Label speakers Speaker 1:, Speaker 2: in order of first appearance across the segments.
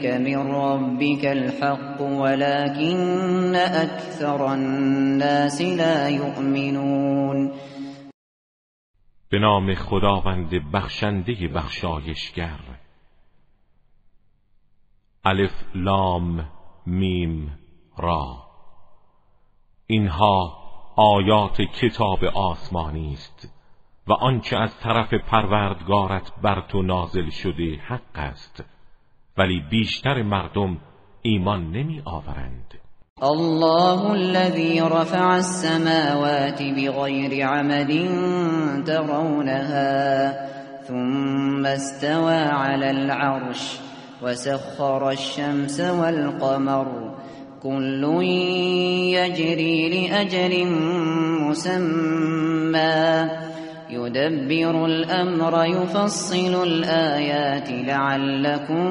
Speaker 1: إليك من ربك الحق ولكن أكثر الناس لا يؤمنون.
Speaker 2: به نام خداوند بخشنده بخشایشگر. الف لام میم را. اینها آیات کتاب آسمانی است و آنچه از طرف پروردگارت بر تو نازل شده حق است. ولی بیشتر مردم ایمان نمی آورند.
Speaker 1: الله الذي رفع السماوات بغير عمد ترونها ثم استوى على العرش وسخر الشمس والقمر. كل يجري لأجل مسمى. يدبر الامر يفصل الآيات لعلكم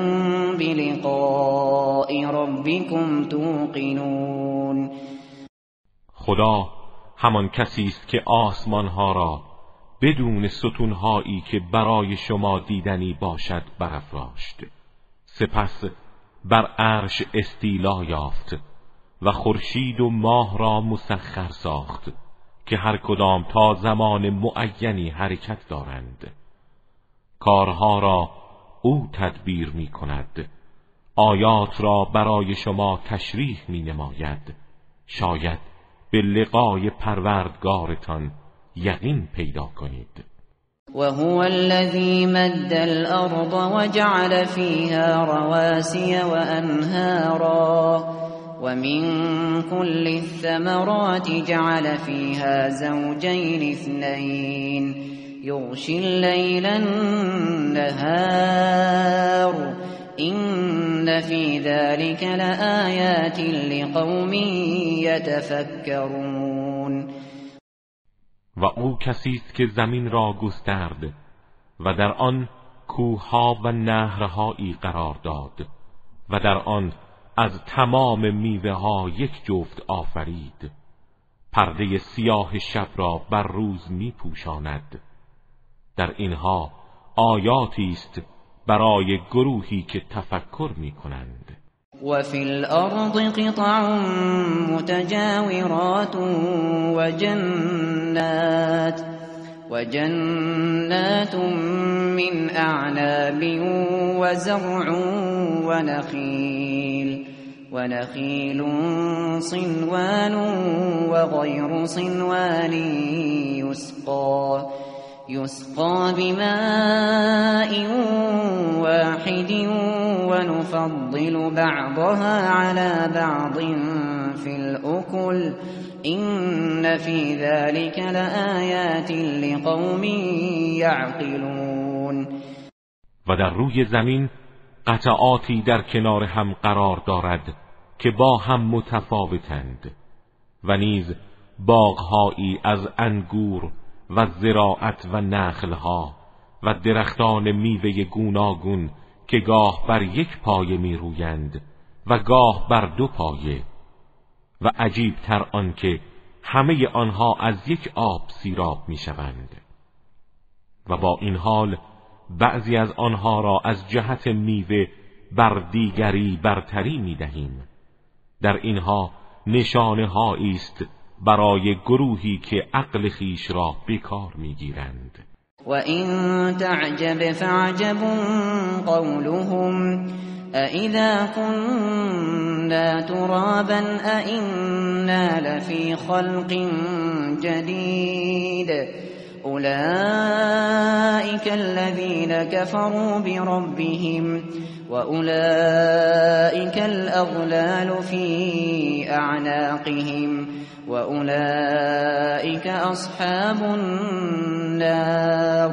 Speaker 1: بلقاء ربكم توقنون.
Speaker 2: خدا همان کسی است که آسمان ها را بدون ستونهایی که برای شما دیدنی باشد برافراشت. سپس بر عرش استیلا یافت و خورشید و ماه را مسخر ساخت. که هر کدام تا زمان معینی حرکت دارند. کارها را او تدبیر می کند آیات را برای شما تشریح می نماید شاید به لقای پروردگارتان یقین پیدا کنید.
Speaker 1: وهو الذي مد الأرض وجعل فيها رواسي وأنهارا ومن كل الثمرات جعل فيها زوجين اثنين يغشي الليل النهار. إن في ذلك لآيات لقوم يتفكرون.
Speaker 2: و او کسی است که زمین را گسترد و در آن کوهها و نهرهایی قرار داد و در آن از تمام میوه ها یک جفت آفرید. پرده سیاه شب را بر روز می پوشاند در اینها آیاتی است برای گروهی که تفکر می کنند
Speaker 1: و فی الارض قطع متجاورات و جنات و جنات من اعناب و زرع و نخیل ونخيل صنوان وغير صنوان يسقى يسقى بماء واحد ونفضل بعضها على بعض في الأكل. إن في ذلك لآيات لقوم يعقلون.
Speaker 2: و در روی زمین قطعاتی در کنار هم قرار دارد. که با هم متفاوتند و نیز باغهایی از انگور و زراعت و نخلها و درختان میوه گوناگون که گاه بر یک پایه می رویند و گاه بر دو پایه و عجیب تر آنکه همه آنها از یک آب سیراب می شوند و با این حال بعضی از آنها را از جهت میوه بر دیگری برتری می دهیم در اینها نشانه است برای گروهی که عقل خیش را بیکار می‌گیرند.
Speaker 1: و این تعجب فعجب قولهم اذا كنا ترابا ائنا لفی خلق جدید أولئك الذين كفروا بربهم وأولئك الأغلال في أعناقهم وأولئك أصحاب النار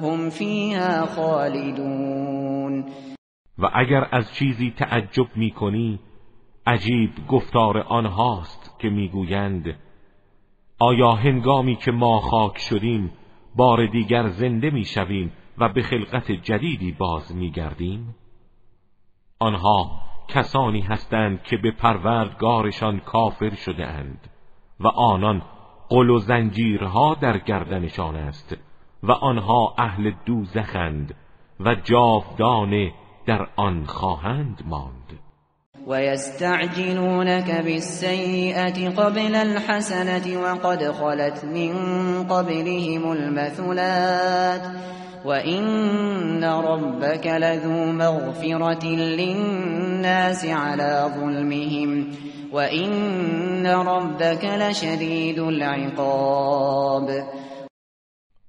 Speaker 1: هم فيها خالدون.
Speaker 2: و اگر از چیزی تعجب می کنی عجیب گفتار آنهاست که می‌گویند آیا هنگامی که ما خاک شدیم بار دیگر زنده می‌شویم و به خلقت جدیدی باز میگردیم آنها کسانی هستند که به پروردگارشان کافر شده اند و آنان قل و زنجیرها در گردنشان است و آنها اهل دوزخند و جاودانه در آن خواهند ماند.
Speaker 1: ويستعجلونك بالسيئة قبل الحسنة وقد خلت من قبلهم المثلات وإن ربك لذو مغفرة للناس على ظلمهم وإن ربك لشديد العقاب.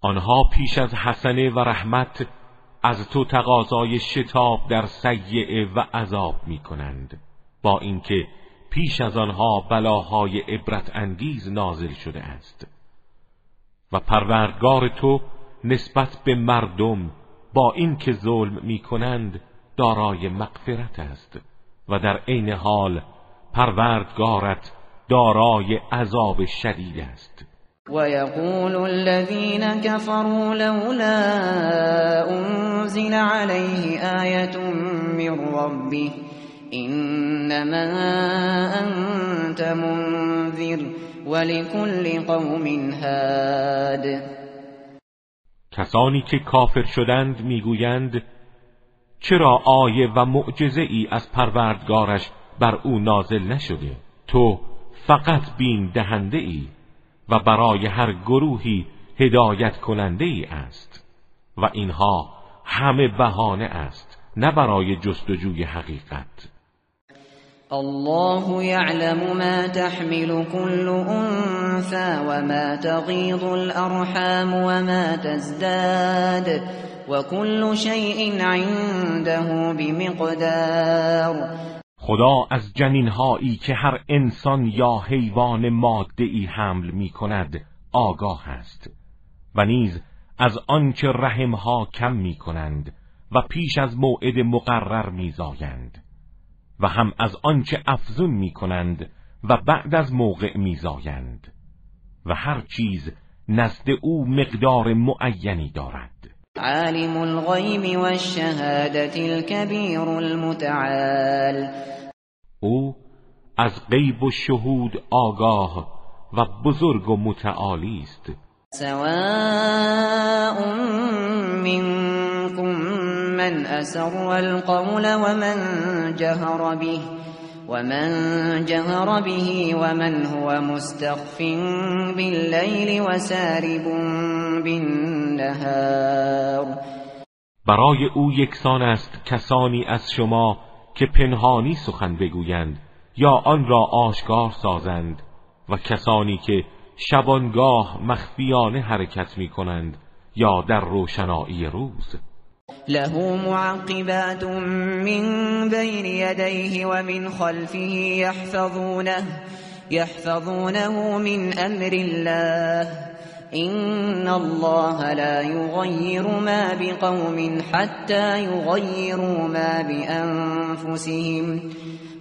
Speaker 2: آنها پیش از حسنه و رحمت از تو تقاضای شتاب در سیعه و عذاب می کنند با اینکه پیش از آنها بلاهای عبرت انگیز نازل شده است. و پروردگار تو نسبت به مردم با اینکه ظلم می کنند دارای مغفرت است و در عین حال پروردگارت دارای عذاب شدید است.
Speaker 1: ويقول الذين كفروا لولا أنزل عليه آية من ربه إنما أنت منذر ولكل قوم هاد.
Speaker 2: کسانی که کافر شدند می‌گویند چرا آیه و معجزه ای از پروردگارش بر او نازل نشده؟ تو فقط بین دهنده ای و برای هر گروهی هدایت کننده ای است. و اینها همه بهانه است نه برای جستجوی حقیقت.
Speaker 1: الله يعلم ما تحمل كل انثى وما تغيض الارحام وما تزداد وكل شيء عنده بمقدار.
Speaker 2: خدا از جنین هایی که هر انسان یا حیوان ماده ای حمل می کند آگاه است و نیز از آنچه رحم ها کم می کنند و پیش از موعد مقرر می زایند و هم از آنچه افزون می کنند و بعد از موقع می زایند و هر چیز نزد او مقدار معینی دارد.
Speaker 1: عالم الغیب والشهادة الكبیر المتعال.
Speaker 2: أو از غیب و شهود آگاه و بزرگ و متعالی است.
Speaker 1: سواء منكم من أسر القول ومن جهر به. ومن جهر به ومن هو مستخف بالليل وسارب بالنهار.
Speaker 2: برای او یکسان است کسانی از شما که پنهانی سخن بگویند یا آن را آشکار سازند و کسانی که شبانگاه مخفیانه حرکت می کنند یا در روشنایی روز.
Speaker 1: له معقبات من بین یدیه و من خلفه یحفظونه يحفظونه من أمر الله. إن الله لا يغير ما بقوم حتى يغيروا ما بأنفسهم.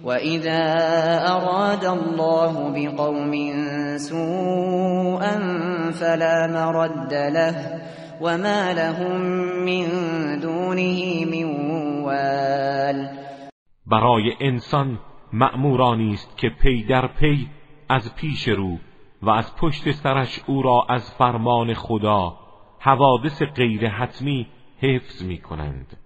Speaker 1: وإذا أراد الله بقوم سوءا فلا مرد له. وما لهم من دونه من وال
Speaker 2: برای انسان مأمورانی است که پی در پی از پیش رو و از پشت سرش او را از فرمان خدا حوادث غیر حتمی حفظ می کنند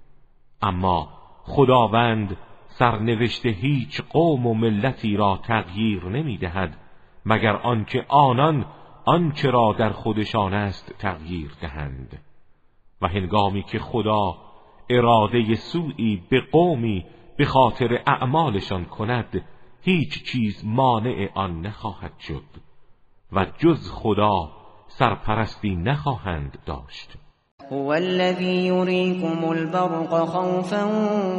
Speaker 2: اما خداوند سرنوشت هیچ قوم و ملتی را تغییر نمی دهد مگر آنکه آنان آنچه را در خودشان است تغییر دهند. و هنگامی که خدا اراده سوئی به قومی به خاطر اعمالشان کند هیچ چیز مانع آن نخواهد شد و جز خدا سرپرستی نخواهند داشت.
Speaker 1: هو الذي يريكم البرق خوفا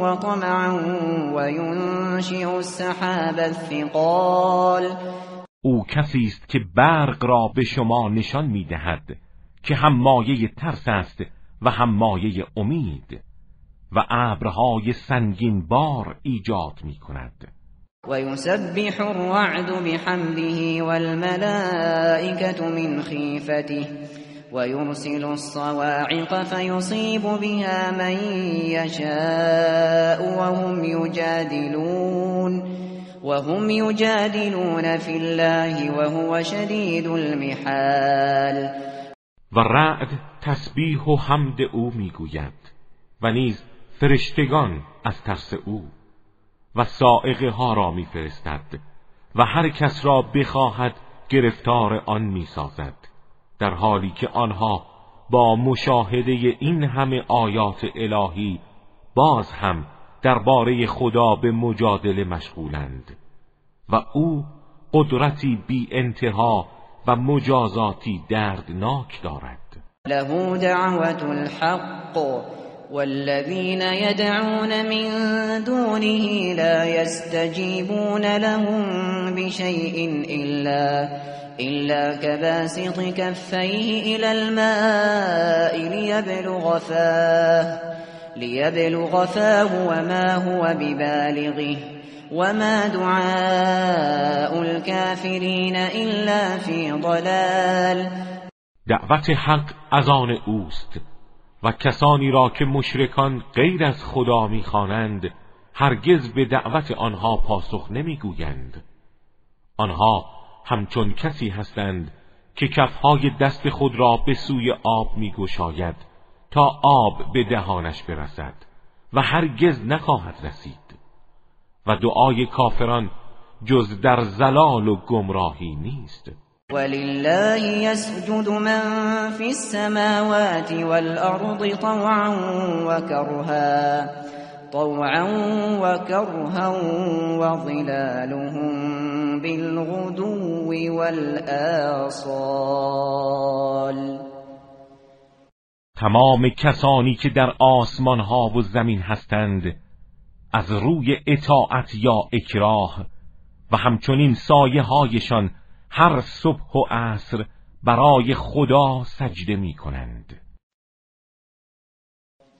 Speaker 1: وطمعا وينشئ السحاب الثقال.
Speaker 2: او کسی است که برق را به شما نشان می‌دهد که هم مایه ترس است و هم مایه امید و ابرهای سنگین بار ایجاد می کند
Speaker 1: و یسبح الرعد بحمده والملائکة من خیفته ويرسل الصواعق فيصيب بها من يشاء وهم يجادلون. وهم يجادلون في الله وهو شدید المحال.
Speaker 2: و رعد تسبیح و حمد او می‌گوید و نیز فرشتگان از ترس او و سائقه ها را میفرستد و هر کس را بخواهد گرفتار آن می‌سازد در حالی که آنها با مشاهده این همه آیات الهی باز هم درباره خدا به مجادله مشغولند و او قدرتی بی انتها و مجازاتی دردناک دارد.
Speaker 1: له دعوت الحق والذين يدعون من دونه لا يستجيبون لهم بشيء إلا إلا كباسط كفيه إلى الماء ليبلغ فاه ليبلغ فاه وما هو ببالغه وما دعاء الكافرين إلا في ضلال.
Speaker 2: دعوت حق از آن اوست و کسانی را که مشرکان غیر از خدا می‌خوانند هرگز به دعوت آنها پاسخ نمی‌گویند. آنها همچون کسی هستند که کفهای دست خود را به سوی آب میگشاید. تا آب به دهانش برسد و هرگز نخواهد رسید. و دعای کافران جز در زلال و گمراهی نیست.
Speaker 1: ولله يسجد من في السماوات والأرض طوعا وكرها طوعا وكرها وظلالهم بالغدو والآصال.
Speaker 2: تمام کسانی که در آسمان ها و زمین هستند از روی اطاعت یا اکراه و همچنین سایه هایشان هر صبح و عصر برای خدا سجده می کنند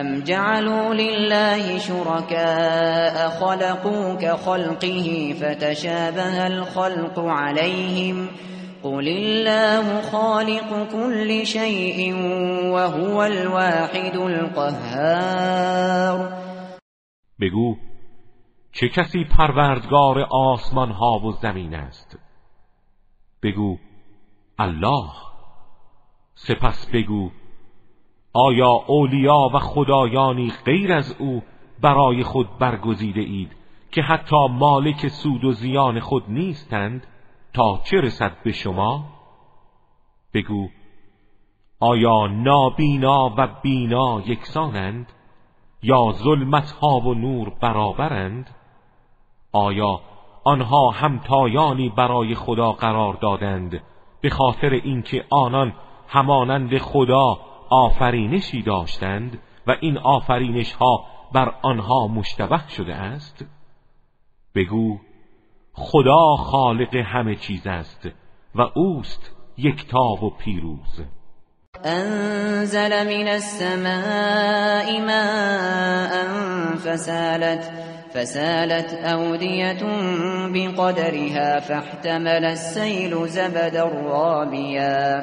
Speaker 1: أم جعلوا لله شركاء خلقوا كخلقه فتشابه الخلق عليهم قل الله خالق كل شيء وهو الواحد القهار.
Speaker 2: بگو چه کسی پروردگار آسمان ها و زمین است؟ بگو الله. سپس بگو آیا اولیا و خدایانی غیر از او برای خود برگزیده اید که حتی مالک سود و زیان خود نیستند؟ تا چه رسد به شما؟ بگو آیا نابینا و بینا یکسانند؟ یا ظلمت ها و نور برابرند؟ آیا آنها همتایانی برای خدا قرار دادند به خاطر اینکه آنان همانند خدا آفرینشی داشتند و این آفرینش ها بر آنها مشتبه شده است؟ بگو خدا خالق همه چیز است و اوست یکتا و پیروز.
Speaker 1: انزل من السماء ماء فسالت فسالت أودية بقدرها فاحتمل السيل زبدا رابيا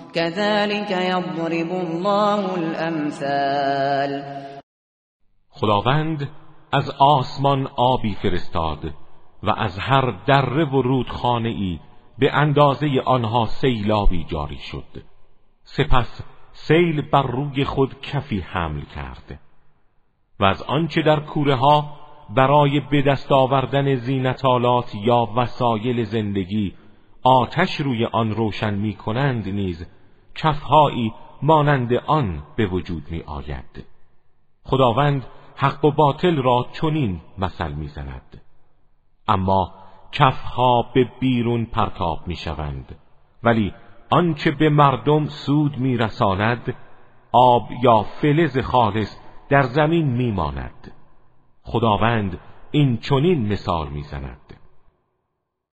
Speaker 1: كذلك يضرب الله الأمثال.
Speaker 2: خداوند از آسمان آبی فرستاد و از هر دره و رودخانه ای به اندازه آنها سیلابی جاری شد. سپس سیل بر روی خود کفی حمل کرد و از آنچه در کوره ها برای به دست آوردن زینتالات یا وسایل زندگی آتش روی آن روشن می کنند نیز کفهایی مانند آن به وجود می آید. خداوند حق و باطل را چنین مثل می زند. اما کفها به بیرون پرتاب می شوند ولی آنچه به مردم سود می رساند آب یا فلز خالص در زمین می ماند. خداوند این چنین مثال می زند.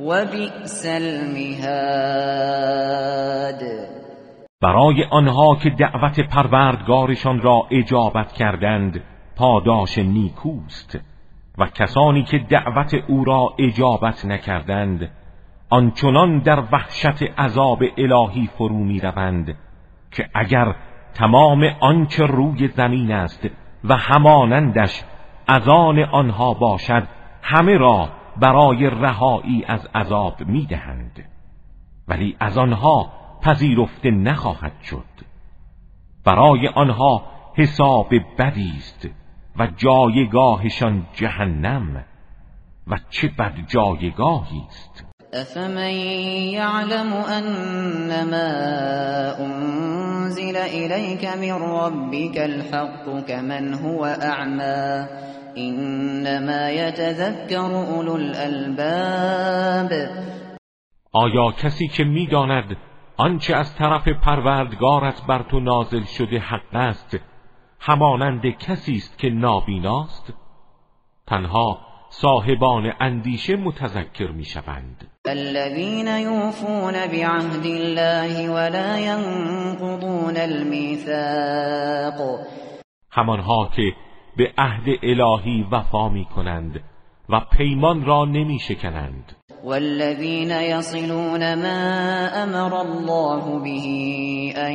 Speaker 1: وبئس المهاد.
Speaker 2: برای آنها که دعوت پروردگارشان را اجابت کردند پاداش نیکوست. و کسانی که دعوت او را اجابت نکردند آنچنان در وحشت عذاب الهی فرو می روند که اگر تمام آنچه روی زمین است و همانندش از آن آنها باشد همه را برای رهایی از عذاب می‌دهند. ولی از آنها پذیرفته نخواهد شد. برای آنها حساب بدی است و جایگاهشان جهنم. و چه بد جایگاهی است.
Speaker 1: افمن یعلم انما انزل الیک من ربک الحق كمن هو اعما انما یتذکر اولو الالباب
Speaker 2: آیا کسی که می‌داند آنچه از طرف پروردگارت بر تو نازل شده حق است همانند کسی است که نابیناست؟ تنها صاحبان اندیشه متذکر می‌شوند.
Speaker 1: الذين يوفون بعهد الله ولا ينقضون الميثاق.
Speaker 2: همانها که به عهد الهی وفا می کنند و پیمان را نمی شکنند
Speaker 1: والذین یصلون ما امر الله به ان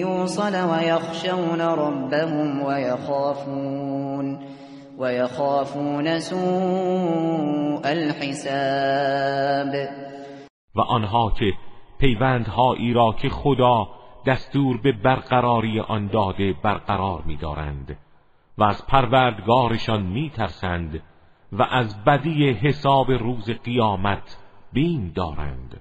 Speaker 1: یوصل ويخشون ربهم ويخافون ويخافون سوء الحساب.
Speaker 2: و آنها که پیوندهایی را که خدا دستور به برقراری آن داده برقرار می‌دارند. و از پروردگارشان میترسند و از بدی حساب روز قیامت بین دارند.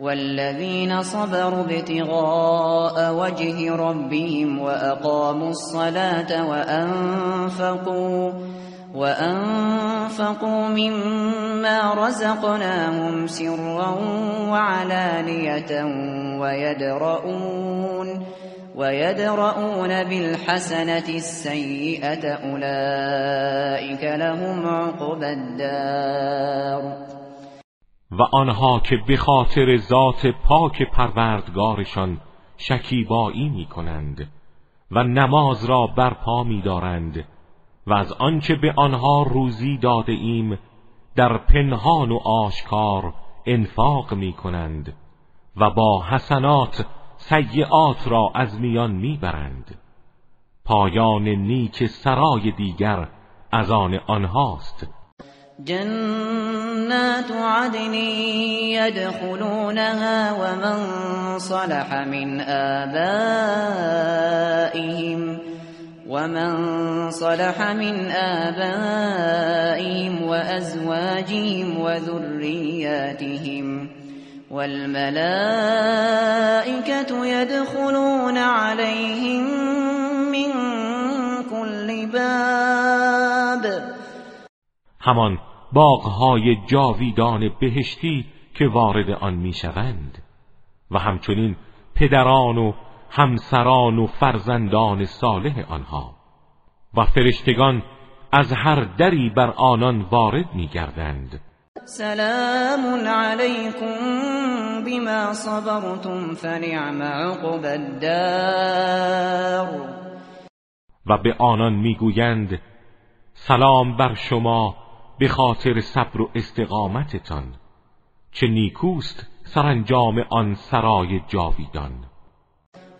Speaker 1: والذین صبروا ابتغاء وجه ربهم واقاموا الصلاة وانفقوا وأنفقوا مما رزقناهم سرا وعلانية ويدرؤون ويدرؤون بالحسنة السيئة أولئك لهم عقب الدار.
Speaker 2: و آنها که به خاطر ذات پاک پروردگارشان شکیبایی می کنند و نماز را برپا می دارند و از آنچه به آنها روزی داده ایم در پنهان و آشکار انفاق می کنند و با حسنات سیعات را از میان می‌برند. پایان نیک سرای دیگر از آن آنهاست.
Speaker 1: جنات عدن يدخلونها ومن صلح من آبائهم ومن صلح من آبائهم وأزواجهم وذرياتهم والملائكة يدخلون عليهم من كل باب.
Speaker 2: همان باغهای جاویدان بهشتی که وارد آن می‌شوند. و همچنین پدران و همسران و فرزندان صالح آنها. و فرشتگان از هر دری بر آنان وارد میگردند.
Speaker 1: سلام علیکم بما صبرتم فنعم عقب الدار.
Speaker 2: و به آنان می‌گویند سلام بر شما به خاطر صبر و استقامتتان. چه نیکوست سرانجام آن سرای جاویدان.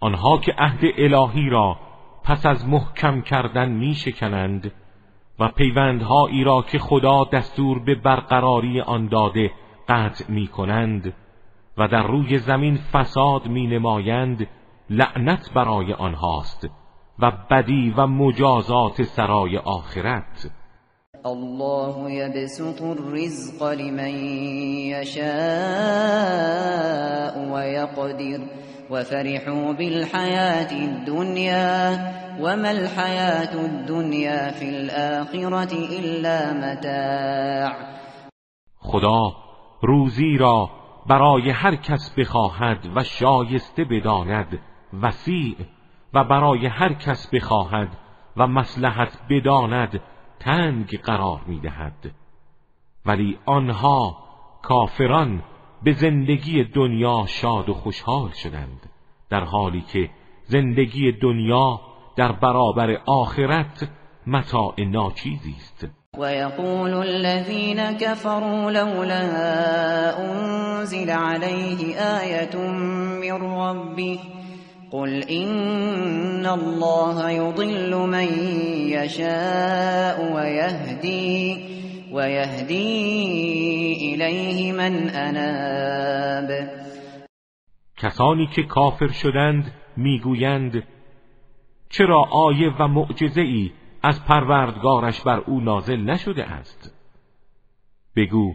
Speaker 2: آنها که عهد الهی را پس از محکم کردن می شکنند و پیوندهایی را که خدا دستور به برقراری آن داده قطع می کنند و در روی زمین فساد می نمایند لعنت برای آنهاست و بدی و مجازات سرای آخرت.
Speaker 1: الله يبسط الرزق لمن يشاء ويقدر. وفرحوا بالحياة الدنيا وما الحياة الدنيا في الآخرة إلا متاع.
Speaker 2: خدا روزی را برای هر کس بخواهد و شایسته بداند. وسیع و برای هر کس بخواهد و مسلحت بداند. تنگ قرار می‌دهد. ولی آنها کافران به زندگی دنیا شاد و خوشحال شدند در حالی که زندگی دنیا در برابر آخرت متاع ناچیزی است.
Speaker 1: و یقول الذين كفروا لولا انزل عليه آیه من ربه قل إن الله يضل من يشاء ويهدي ويهدي إليه من اناب
Speaker 2: کسانی که کافر شدند می‌گویند چرا آیه و معجزه ای از پروردگارش بر او نازل نشده است؟ بگو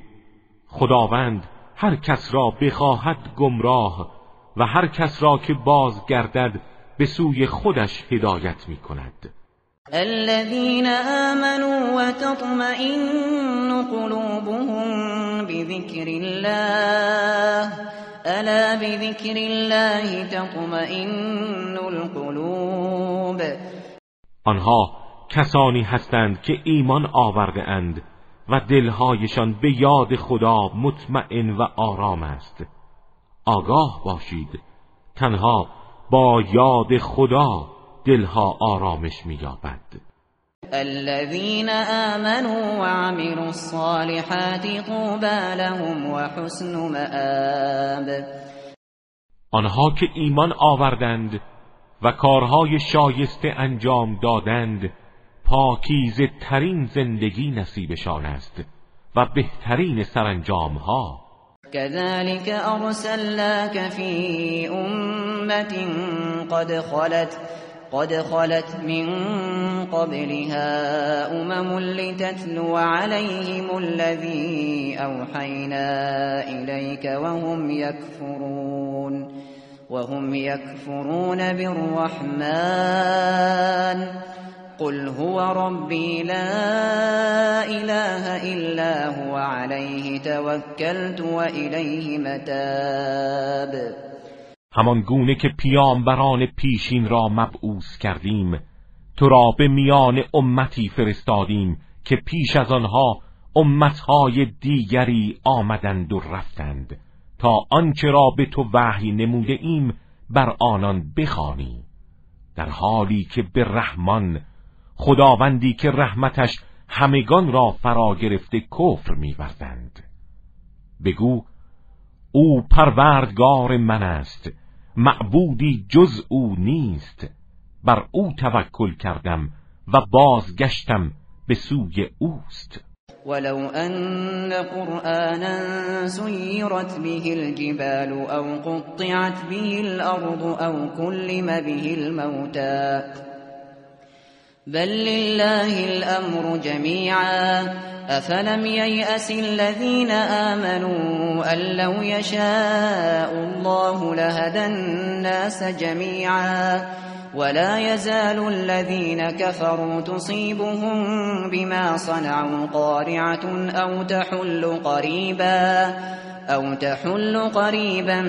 Speaker 2: خداوند هر کس را بخواهد گمراه و هر کس را که بازگردد به سوی خودش هدایت می کند
Speaker 1: الذين آمنوا وتطمئن قلوبهم بذكر الله. الا بذكر الله تطمئن القلوب.
Speaker 2: آنها کسانی هستند که ایمان آورده اند و دلهایشان به یاد خدا مطمئن و آرام است. آگاه باشید. تنها با یاد خدا دلها آرامش مییابد.
Speaker 1: الذين آمنوا وعملوا الصالحات طوبى لهم وحسن مآب.
Speaker 2: آنها که ایمان آوردند و کارهای شایسته انجام دادند پاکیزه ترین زندگی نصیبشان است و بهترین سرانجام ها
Speaker 1: كذلك أرسلناك في أمة قد خلت قد خلت من قبلها أمم لتتلو عليهم الذي أوحينا إليك وهم يكفرون وهم يكفرون بالرحمن. قل هو ربي لا اله الا هو عليه توكلت وإليه متاب.
Speaker 2: همان گونه که پیامبران پیشین را مبعوث کردیم تو را به میان امتی فرستادیم که پیش از آنها امتهای دیگری آمدند و رفتند تا آنچه را به تو وحی نموده ایم بر آنان بخوانی. در حالی که به رحمان خداوندی که رحمتش همگان را فرا گرفته کفر می‌ورزند بگو او پروردگار من است معبودی جز او نیست. بر او توکل کردم و بازگشتم به سوی اوست.
Speaker 1: ولو ان قرآنا سيرت به الجبال او قطعت به الارض او كلم به الموتى بل لله الأمر جميعا. أفلم ييأس الذين آمنوا أن لو يشاء الله لهدى الناس جميعا. ولا يزال الذين كفروا تصيبهم بما صنعوا قارعة أو تحل قريبا أو تحل قريبا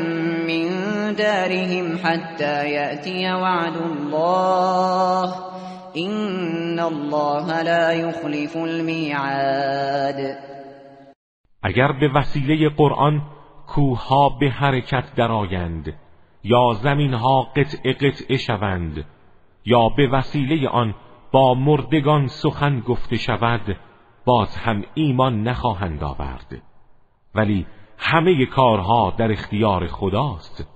Speaker 1: من دارهم حتى يأتي وعد الله. إن الله لا يخلف الميعاد.
Speaker 2: اگر به وسیله قرآن کوها به حرکت درآیند یا زمینها قطع قطع شوند یا به وسیله آن با مردگان سخن گفته شود باز هم ایمان نخواهند آورد. ولی همه کارها در اختیار خداست.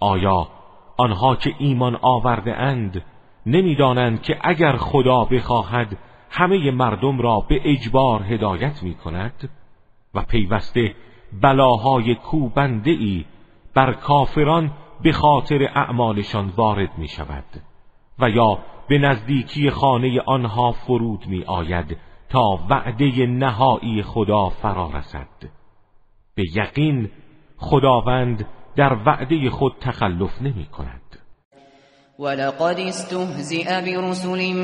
Speaker 2: آیا آنها که ایمان آورده اند نمی‌دانند که اگر خدا بخواهد همه مردم را به اجبار هدایت می کند و پیوسته بلاهای کوبنده ای بر کافران به خاطر اعمالشان وارد می شود و یا به نزدیکی خانه آنها فرود می آید تا وعده نهایی خدا فرا رسد. به یقین خداوند در وعده خود تخلف نمی کند
Speaker 1: ولقد استهزئ برسل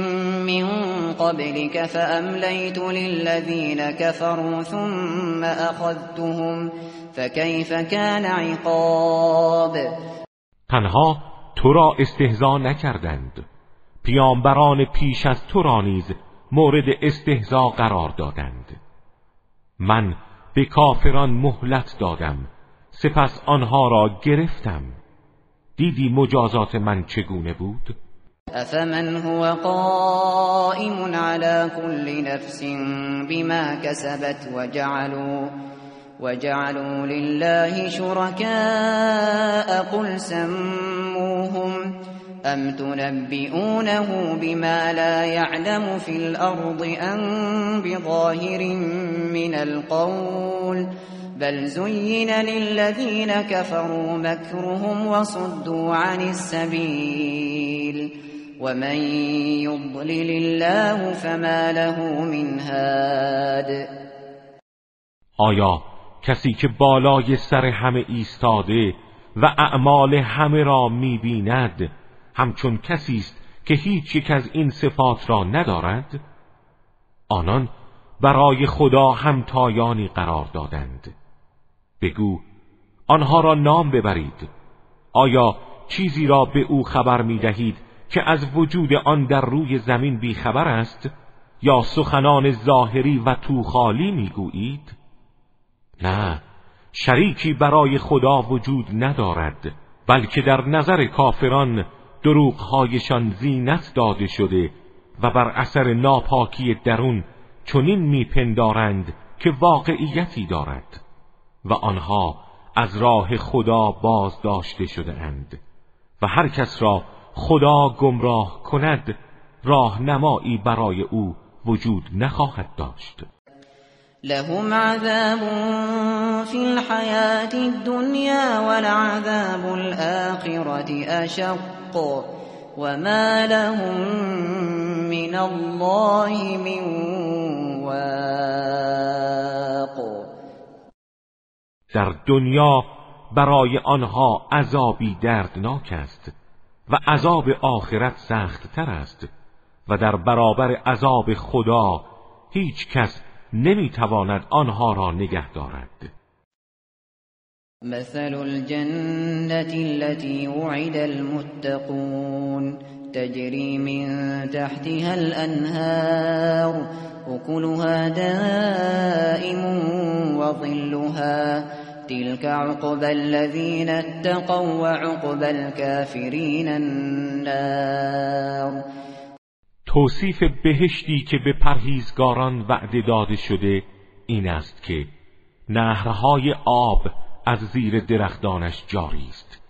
Speaker 1: من قبلك فأمليت للذين كفروا ثم أخذتهم فكيف كان عقاب؟
Speaker 2: تنها تو را استهزا نکردند. پیامبران پیش از تو را نیز مورد استهزا قرار دادند. من به کافران مهلت دادم. سپس آنها را گرفتم. دیدی مجازات من چگونه بود؟
Speaker 1: أفمن هو قائم على كل نفس بما كسبت وجعلوا وجعلوا لله شركاء قل سموهم أم تنبئونه بما لا يعلم في الأرض أم بظاهر من القول بل زين للذين كفروا مكرهم وصدوا عن السبيل ومن يضلل الله فما له من هاد.
Speaker 2: آیا کسی که بالای سر همه ایستاده و اعمال همه را می‌بیند همچون کسی است که هیچ یک از این صفات را ندارد؟ آنان برای خدا همتایانی قرار دادند. بگو آنها را نام ببرید. آیا چیزی را به او خبر می دهید که از وجود آن در روی زمین بیخبر است؟ یا سخنان ظاهری و توخالی می‌گویید؟ نه شریکی برای خدا وجود ندارد بلکه در نظر کافران دروغهایشان زینت داده شده و بر اثر ناپاکی درون چنین میپندارند که واقعیتی دارد. و آنها از راه خدا باز داشته شده اند و هر کس را خدا گمراه کند راهنمایی برای او وجود نخواهد داشت.
Speaker 1: لهم عذاب في الحياة الدنيا ولعذاب الآخرة أشق وما لهم من الله من واق
Speaker 2: در دنیا برای آنها عذابی دردناک است و عذاب آخرت سخت تر است و در برابر عذاب خدا هیچ کس نمی‌تواند آنها را نگه دارد.
Speaker 1: مثل الجنة التي وعد المتقون تجري من تحتها الأنهار وكلها دائم وظلها. تلك عقبى الذين اتقوا وعقبى الكافرين النار.
Speaker 2: توصیف بهشتی که به پرهیزگاران وعده داده شده این است که نهرهای آب از زیر درختانش جاری است.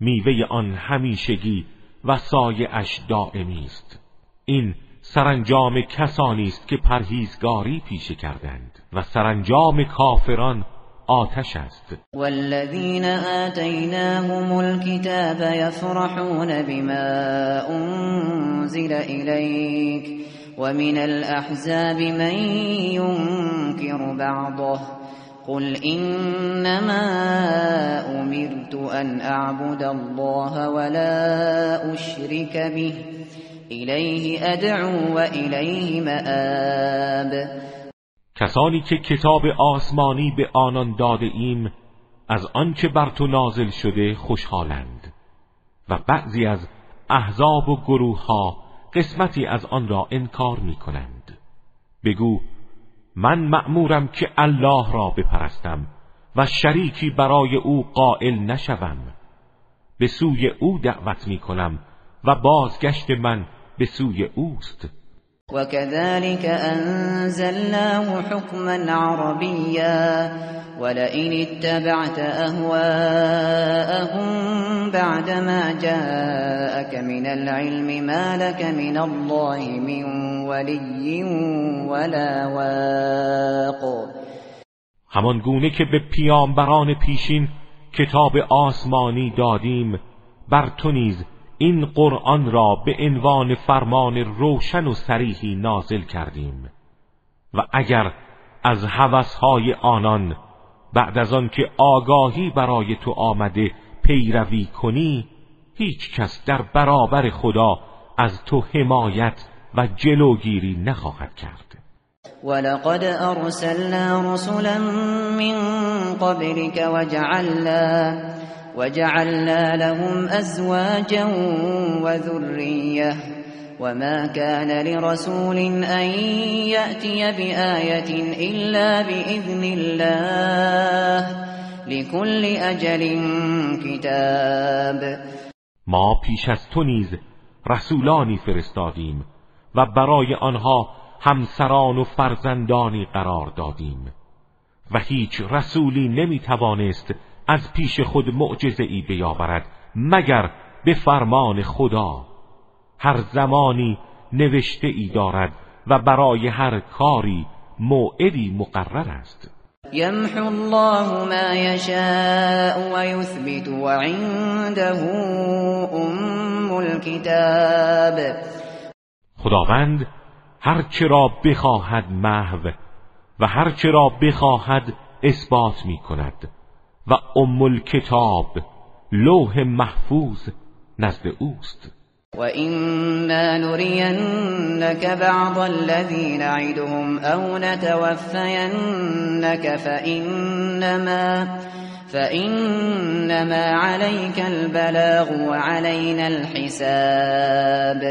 Speaker 2: میوه آن همیشگی و سایه دائمی است. این سرانجام کسانی است که پرهیزگاری پیشه کردند و سرانجام کافران آتش است.
Speaker 1: والذین آتیناهم الكتاب یفرحون بما انزل الیک ومن الأحزاب من ينكر بعضه. قل إنما أمرت أن أعبد الله ولا أشرك به. إليه أدعو وإليه مآب.
Speaker 2: کسانی که کتاب آسمانی به آنان داده ایم از آنچه بر تو نازل شده خوشحالند. و بعضی از احزاب و گروه ها قسمتی از آن را انکار می کنند بگو من مأمورم که الله را بپرستم و شریکی برای او قائل نشوم. به سوی او دعوت می کنم و بازگشت من به سوی اوست.
Speaker 1: وكذلك أنزلناه حكما عربيا ولئن اتبعت أهواءهم بعدما جاءك من العلم ما لك من الله من ولي ولا واق.
Speaker 2: همان گونه که به پیامبران پیشین کتاب آسمانی دادیم بر تو نیز این قرآن را به عنوان فرمان روشن و سریحی نازل کردیم. و اگر از هوسهای آنان بعد از آن که آگاهی برای تو آمده پیروی کنی هیچ کس در برابر خدا از تو حمایت و جلوگیری نخواهد کرد.
Speaker 1: ولقد ارسلنا رسلا من قبلك وجعلنا وجعلنا لهم أزواجا وذرية وما كان لرسول أن يأتي بآية إلا بإذن الله لكل أجل كتاب.
Speaker 2: ما پیش از تو نیز رسولانی فرستادیم و برای آنها همسران و فرزندانی قرار دادیم و هیچ رسولی نمی توانست از پیش خود معجزه ای بیاورد مگر به فرمان خدا. هر زمانی نوشته ای دارد و برای هر کاری موعدی مقرر است.
Speaker 1: یمحو الله ما یشاء و یثبت و عنده ام الكتاب
Speaker 2: خداوند هر را بخواهد محو و هر را بخواهد اثبات می کند و ام الکتاب لوح محفوظ نزد اوست.
Speaker 1: و اینا نرینك بعض الذین نعدهم او نتوفینك فإنما فإنما عليك البلاغ وعلينا الحساب.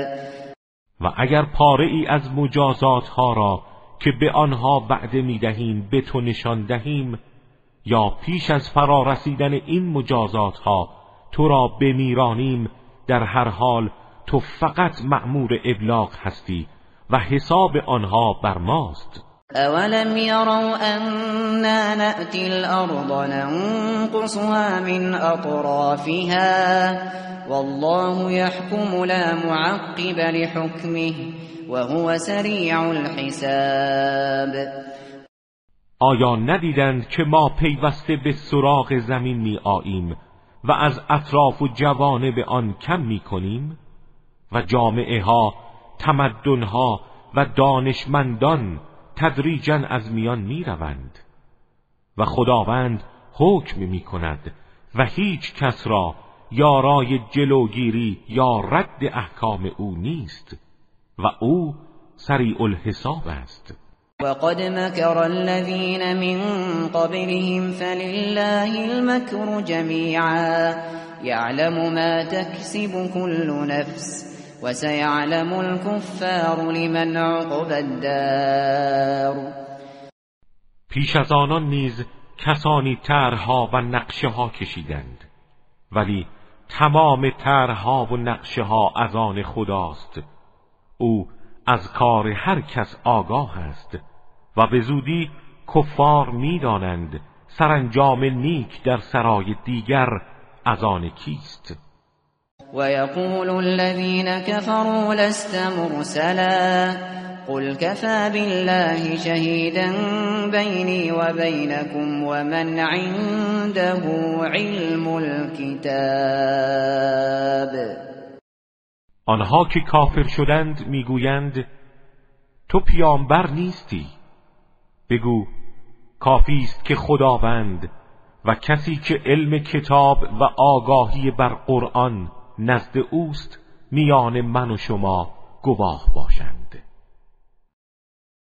Speaker 2: و اگر پاره ای از مجازات ها را که به آنها وعده می دهیم به تو نشان دهیم یا پیش از فرا رسیدن این مجازات ها تو را بمیرانیم در هر حال تو فقط مأمور ابلاغ هستی و حساب آنها بر ماست.
Speaker 1: اولم يروا أنا نأتي الأرض ننقصها من أطرافها والله يحكم لا معقب لحكمه وهو سريع الحساب
Speaker 2: آیا ندیدند که ما پیوسته به سراغ زمین می آییم و از اطراف و به آن کم می کنیم؟ و جامعه ها تمدن ها و دانشمندان تدریجا از میان می روند و خداوند حکم می کند و هیچ کس را یارای جلوگیری یا رد احکام او نیست و او سریع الحساب است.
Speaker 1: وقد مكر الذين من قبلهم فلله المكر جميعا. يعلم ما تكسب كل نفس وسيعلم الكفار لمن عقب الدار.
Speaker 2: پیش از آنان نیز کسانی طرحها و نقشه ها کشیدند ولی تمام طرحها و نقشه ها از آن خداست. او از کار هر کس آگاه است و به زودی کفار می‌دانند سرانجام نیک در سرای دیگر از آن کیست.
Speaker 1: و یقول الذین كفروا لست مرسلا قل كفى بالله شهيدا بيني وبينكم ومن عنده علم الكتاب
Speaker 2: آنها که کافر شدند می‌گویند تو پیامبر نیستی. بگو کافی است که خداوند و کسی که علم کتاب و آگاهی بر قرآن نزد اوست میان من و شما گواه باشند.